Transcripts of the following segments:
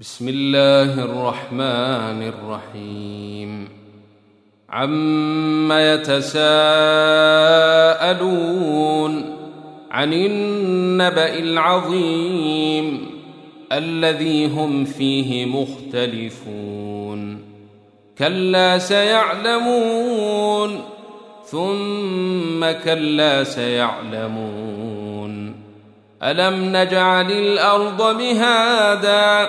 بسم الله الرحمن الرحيم. عم يتساءلون عن النبأ العظيم الذي هم فيه مختلفون. كلا سيعلمون ثم كلا سيعلمون. ألم نجعل الأرض مهادا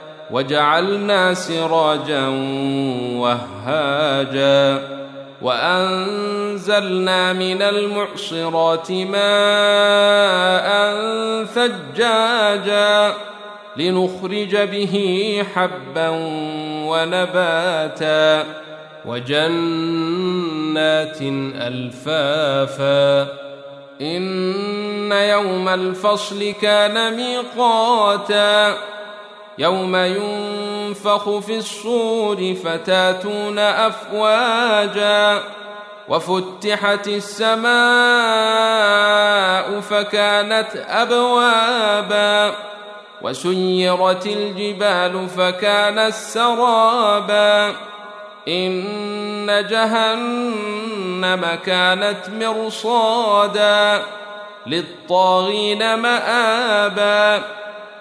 وجعلنا سراجا وهاجا وأنزلنا من المعصرات ماء ثجاجا لنخرج به حبا ونباتا وجنات ألفافا إن يوم الفصل كان ميقاتا يوم ينفخ في الصور فتاتون أفواجا وفتحت السماء فكانت أبوابا وسيرت الجبال فكانت سرابا إن جهنم كانت مرصادا للطاغين مآبا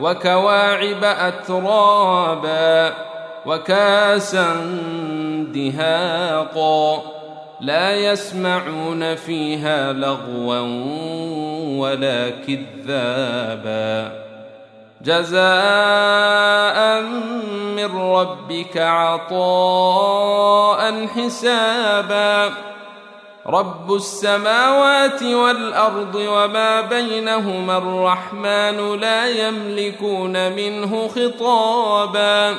وكواعب أترابا وكاسا دهاقا لا يسمعون فيها لغوا ولا كذابا جزاء من ربك عطاء حسابا رب السماوات والارض وما بينهما الرحمن لا يملكون منه خطابا.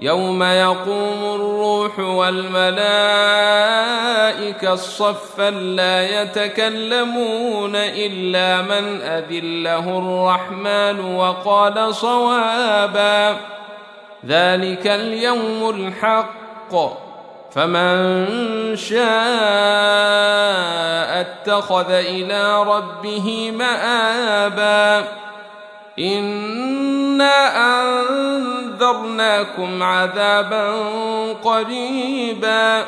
يوم يقوم الروح والملائكه صفا لا يتكلمون الا من اذن له الرحمن وقال صوابا. ذلك اليوم الحق. فمن شاء اتخذ إلى ربه مآبا. إنا أنذرناكم عذابا قريبا.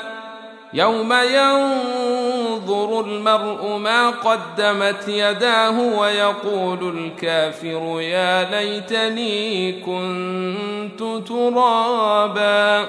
يوم ينظر المرء ما قدمت يداه ويقول الكافر يا ليتني كنت ترابا.